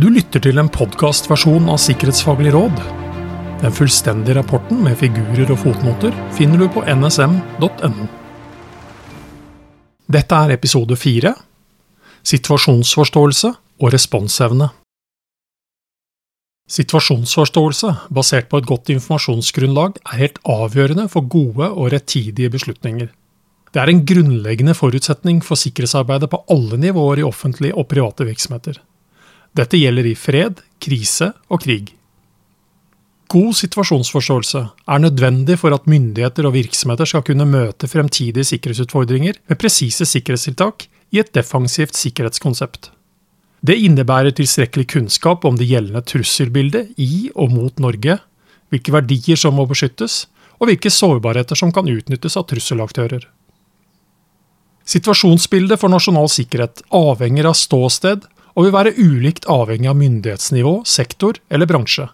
Du lytter til en podkastversjon av Sikkerhetsfaglig råd. Den fullstendige rapporten med figurer og fotnoter finner du på nsm.no. Dette er episode fire Situasjonsforståelse og responsevne. Situasjonsforståelse basert på et godt informasjonsgrunnlag er helt avgjørende for gode og rettidige beslutninger. Det er en grunnleggende forutsetning for sikkerhetsarbeidet på alle nivåer i offentlige og private virksomheter. Dette gjelder i fred, krise og krig. God situasjonsforståelse er nødvendig for at myndigheter og virksomheter skal kunne møte fremtidige sikkerhetsutfordringer med presise sikkerhetstiltak i et defensivt sikkerhetskonsept. Det innebærer tilstrekkelig kunnskap om det gjeldende trusselbildet i og mot Norge, hvilke verdier som må beskyttes, og hvilke sårbarheter som kan utnyttes av trusselaktører. Situasjonsbildet for nasjonal sikkerhet avhenger av ståsted og vil være ulikt avhengig av myndighetsnivå, sektor eller bransje.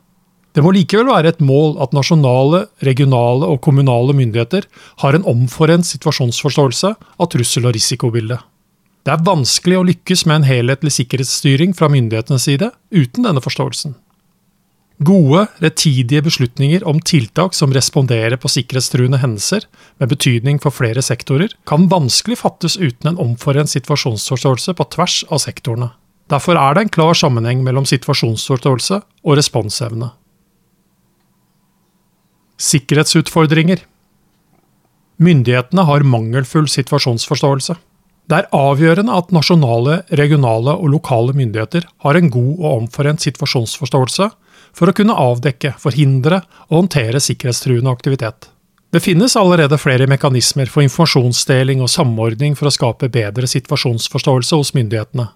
Det må likevel være et mål at nasjonale, regionale og kommunale myndigheter har en omforent situasjonsforståelse av trussel- og risikobildet. Det er vanskelig å lykkes med en helhetlig sikkerhetsstyring fra myndighetenes side uten denne forståelsen. Gode, rettidige beslutninger om tiltak som responderer på sikkerhetstruende hendelser med betydning for flere sektorer, kan vanskelig fattes uten en omforent situasjonsforståelse på tvers av sektorene. Derfor er det en klar sammenheng mellom situasjonsforståelse og responsevne. Sikkerhetsutfordringer Myndighetene har mangelfull situasjonsforståelse. Det er avgjørende at nasjonale, regionale og lokale myndigheter har en god og omforent situasjonsforståelse for å kunne avdekke, forhindre og håndtere sikkerhetstruende aktivitet. Det finnes allerede flere mekanismer for informasjonsdeling og samordning for å skape bedre situasjonsforståelse hos myndighetene.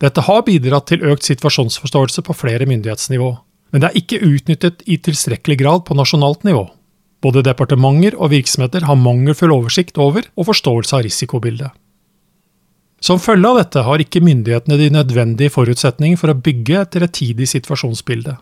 Dette har bidratt til økt situasjonsforståelse på flere myndighetsnivå, men det er ikke utnyttet i tilstrekkelig grad på nasjonalt nivå. Både departementer og virksomheter har mangelfull oversikt over og forståelse av risikobildet. Som følge av dette har ikke myndighetene de nødvendige forutsetninger for å bygge et rettidig situasjonsbilde.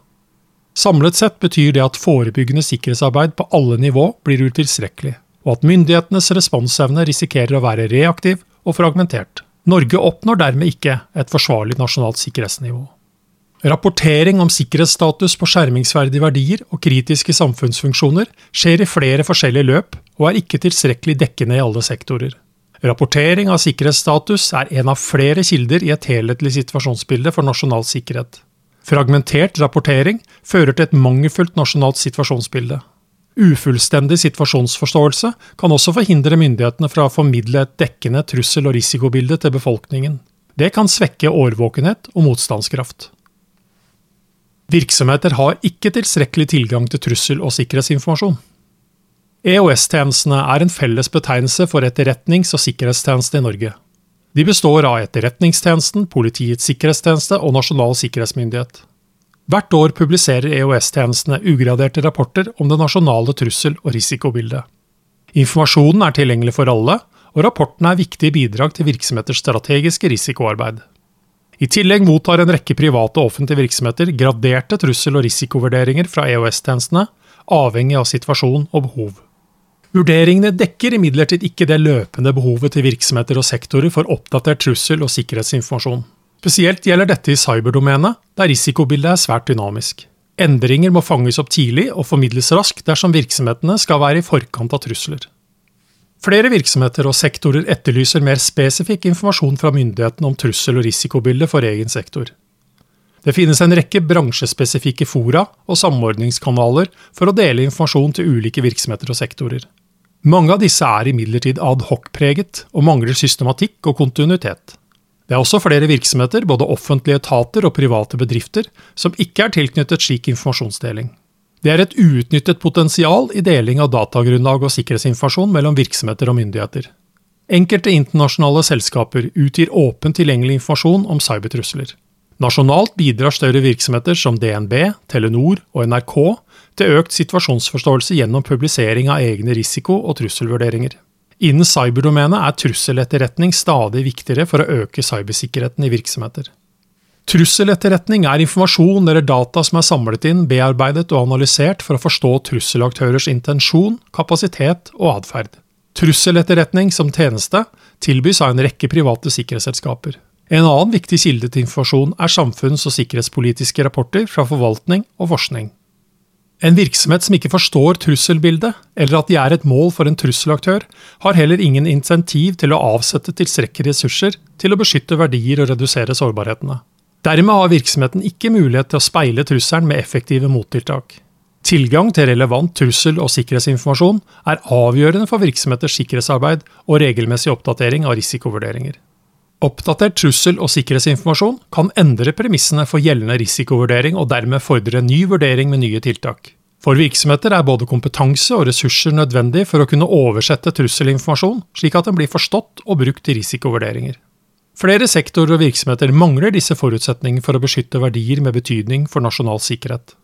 Samlet sett betyr det at forebyggende sikkerhetsarbeid på alle nivå blir utilstrekkelig, og at myndighetenes responsevne risikerer å være reaktiv og fragmentert. Norge oppnår dermed ikke et forsvarlig nasjonalt sikkerhetsnivå. Rapportering om sikkerhetsstatus på skjermingsverdige verdier og kritiske samfunnsfunksjoner skjer i flere forskjellige løp og er ikke tilstrekkelig dekkende i alle sektorer. Rapportering av sikkerhetsstatus er en av flere kilder i et helhetlig situasjonsbilde for nasjonal sikkerhet. Fragmentert rapportering fører til et mangelfullt nasjonalt situasjonsbilde. Ufullstendig situasjonsforståelse kan også forhindre myndighetene fra å formidle et dekkende trussel- og risikobilde til befolkningen. Det kan svekke årvåkenhet og motstandskraft. Virksomheter har ikke tilstrekkelig tilgang til trussel- og sikkerhetsinformasjon. EOS-tjenestene er en felles betegnelse for etterretnings- og sikkerhetstjeneste i Norge. De består av Etterretningstjenesten, Politiets sikkerhetstjeneste og Nasjonal sikkerhetsmyndighet. Hvert år publiserer EOS-tjenestene ugraderte rapporter om det nasjonale trussel- og risikobildet. Informasjonen er tilgjengelig for alle, og rapportene er viktige bidrag til virksomheters strategiske risikoarbeid. I tillegg mottar en rekke private og offentlige virksomheter graderte trussel- og risikovurderinger fra EOS-tjenestene, avhengig av situasjon og behov. Vurderingene dekker imidlertid ikke det løpende behovet til virksomheter og sektorer for oppdatert trussel- og sikkerhetsinformasjon. Spesielt gjelder dette i cyberdomenet, der risikobildet er svært dynamisk. Endringer må fanges opp tidlig og formidles raskt dersom virksomhetene skal være i forkant av trusler. Flere virksomheter og sektorer etterlyser mer spesifikk informasjon fra myndighetene om trussel- og risikobildet for egen sektor. Det finnes en rekke bransjespesifikke fora og samordningskanaler for å dele informasjon til ulike virksomheter og sektorer. Mange av disse er imidlertid adhocpreget og mangler systematikk og kontinuitet. Det er også flere virksomheter, både offentlige etater og private bedrifter, som ikke er tilknyttet slik informasjonsdeling. Det er et uutnyttet potensial i deling av datagrunnlag og sikkerhetsinformasjon mellom virksomheter og myndigheter. Enkelte internasjonale selskaper utgir åpent tilgjengelig informasjon om cybertrusler. Nasjonalt bidrar større virksomheter som DNB, Telenor og NRK til økt situasjonsforståelse gjennom publisering av egne risiko- og trusselvurderinger. Innen cyberdomenet er trusseletterretning stadig viktigere for å øke cybersikkerheten i virksomheter. Trusseletterretning er informasjon eller data som er samlet inn, bearbeidet og analysert for å forstå trusselaktørers intensjon, kapasitet og atferd. Trusseletterretning som tjeneste tilbys av en rekke private sikkerhetsselskaper. En annen viktig kilde til informasjon er samfunns- og sikkerhetspolitiske rapporter fra forvaltning og forskning. En virksomhet som ikke forstår trusselbildet, eller at de er et mål for en trusselaktør, har heller ingen insentiv til å avsette tilstrekkelige ressurser til å beskytte verdier og redusere sårbarhetene. Dermed har virksomheten ikke mulighet til å speile trusselen med effektive mottiltak. Tilgang til relevant trussel- og sikkerhetsinformasjon er avgjørende for virksomheters sikkerhetsarbeid og regelmessig oppdatering av risikovurderinger. Oppdatert trussel- og sikkerhetsinformasjon kan endre premissene for gjeldende risikovurdering og dermed fordre ny vurdering med nye tiltak. For virksomheter er både kompetanse og ressurser nødvendig for å kunne oversette trusselinformasjon, slik at den blir forstått og brukt i risikovurderinger. Flere sektorer og virksomheter mangler disse forutsetningene for å beskytte verdier med betydning for nasjonal sikkerhet.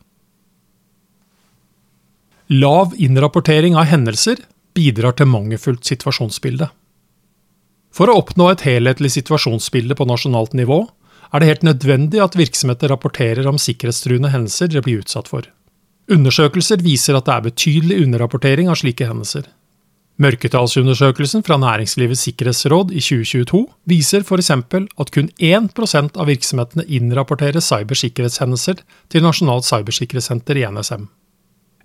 Lav innrapportering av hendelser bidrar til mangelfullt situasjonsbilde. For å oppnå et helhetlig situasjonsbilde på nasjonalt nivå er det helt nødvendig at virksomheter rapporterer om sikkerhetstruende hendelser de blir utsatt for. Undersøkelser viser at det er betydelig underrapportering av slike hendelser. Mørketallsundersøkelsen fra Næringslivets sikkerhetsråd i 2022 viser f.eks. at kun 1 av virksomhetene innrapporterer cybersikkerhetshendelser til Nasjonalt cybersikkerhetssenter i NSM.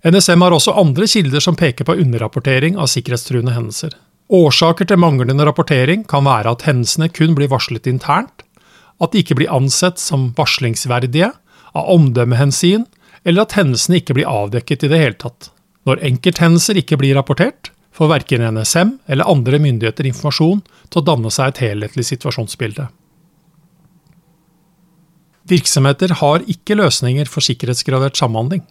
NSM har også andre kilder som peker på underrapportering av sikkerhetstruende hendelser. Årsaker til manglende rapportering kan være at hendelsene kun blir varslet internt, at de ikke blir ansett som varslingsverdige, av omdømmehensyn, eller at hendelsene ikke blir avdekket i det hele tatt. Når enkelthendelser ikke blir rapportert, får verken NSM eller andre myndigheter informasjon til å danne seg et helhetlig situasjonsbilde. Virksomheter har ikke løsninger for sikkerhetsgradert samhandling.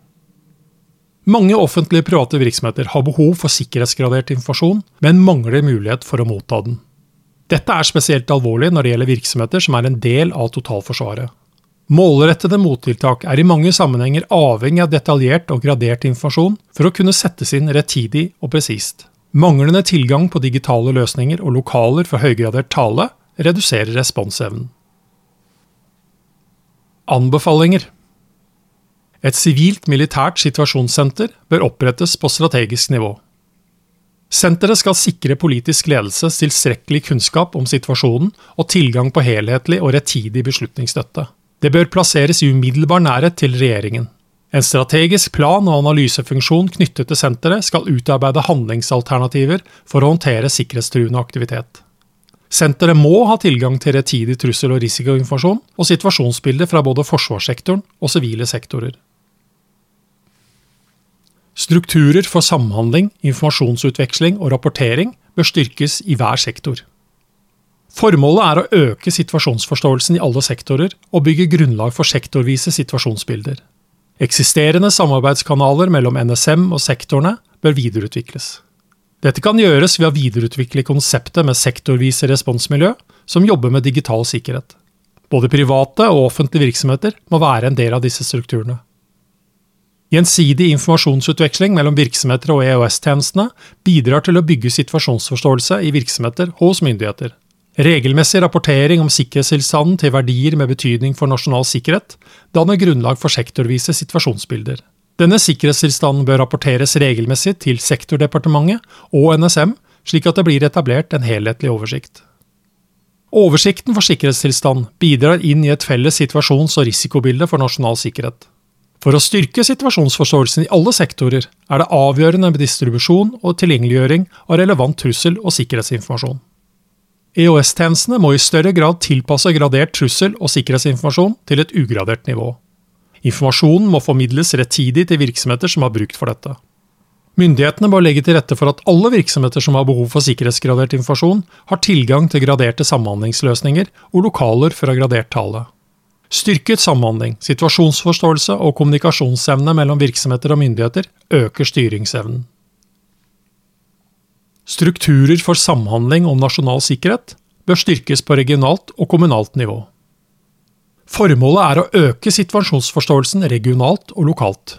Mange offentlige private virksomheter har behov for sikkerhetsgradert informasjon, men mangler mulighet for å motta den. Dette er spesielt alvorlig når det gjelder virksomheter som er en del av totalforsvaret. Målrettede mottiltak er i mange sammenhenger avhengig av detaljert og gradert informasjon for å kunne settes inn rettidig og presist. Manglende tilgang på digitale løsninger og lokaler for høygradert tale reduserer responsevnen. Anbefalinger et sivilt-militært situasjonssenter bør opprettes på strategisk nivå. Senteret skal sikre politisk ledelse tilstrekkelig kunnskap om situasjonen og tilgang på helhetlig og rettidig beslutningsstøtte. Det bør plasseres i umiddelbar nærhet til regjeringen. En strategisk plan og analysefunksjon knyttet til senteret skal utarbeide handlingsalternativer for å håndtere sikkerhetstruende aktivitet. Senteret må ha tilgang til rettidig trussel- og risikoinformasjon og situasjonsbilder fra både forsvarssektoren og sivile sektorer. Strukturer for samhandling, informasjonsutveksling og rapportering bør styrkes i hver sektor. Formålet er å øke situasjonsforståelsen i alle sektorer og bygge grunnlag for sektorvise situasjonsbilder. Eksisterende samarbeidskanaler mellom NSM og sektorene bør videreutvikles. Dette kan gjøres ved å videreutvikle konseptet med sektorvise responsmiljø som jobber med digital sikkerhet. Både private og offentlige virksomheter må være en del av disse strukturene. Gjensidig informasjonsutveksling mellom virksomheter og EOS-tjenestene bidrar til å bygge situasjonsforståelse i virksomheter hos myndigheter. Regelmessig rapportering om sikkerhetstilstanden til verdier med betydning for nasjonal sikkerhet danner grunnlag for sektorvise situasjonsbilder. Denne sikkerhetstilstanden bør rapporteres regelmessig til sektordepartementet og NSM, slik at det blir etablert en helhetlig oversikt. Oversikten for sikkerhetstilstand bidrar inn i et felles situasjons- og risikobilde for nasjonal sikkerhet. For å styrke situasjonsforståelsen i alle sektorer er det avgjørende med distribusjon og tilgjengeliggjøring av relevant trussel- og sikkerhetsinformasjon. EOS-tjenestene må i større grad tilpasse gradert trussel- og sikkerhetsinformasjon til et ugradert nivå. Informasjonen må formidles rettidig til virksomheter som har brukt for dette. Myndighetene må legge til rette for at alle virksomheter som har behov for sikkerhetsgradert informasjon, har tilgang til graderte samhandlingsløsninger og lokaler fra gradert tale. Styrket samhandling, situasjonsforståelse og kommunikasjonsevne mellom virksomheter og myndigheter øker styringsevnen. Strukturer for samhandling om nasjonal sikkerhet bør styrkes på regionalt og kommunalt nivå. Formålet er å øke situasjonsforståelsen regionalt og lokalt.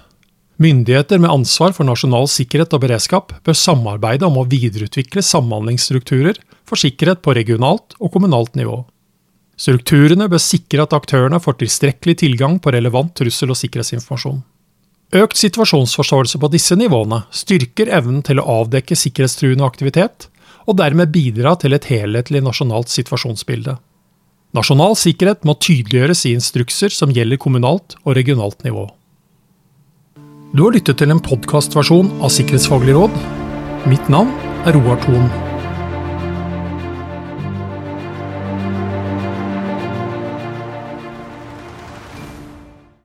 Myndigheter med ansvar for nasjonal sikkerhet og beredskap bør samarbeide om å videreutvikle samhandlingsstrukturer for sikkerhet på regionalt og kommunalt nivå. Strukturene bør sikre at aktørene får tilstrekkelig tilgang på relevant trussel- og sikkerhetsinformasjon. Økt situasjonsforståelse på disse nivåene styrker evnen til å avdekke sikkerhetstruende aktivitet, og dermed bidra til et helhetlig nasjonalt situasjonsbilde. Nasjonal sikkerhet må tydeliggjøres i instrukser som gjelder kommunalt og regionalt nivå. Du har lyttet til en podkastversjon av Sikkerhetsfaglig råd. Mitt navn er Roar Thon.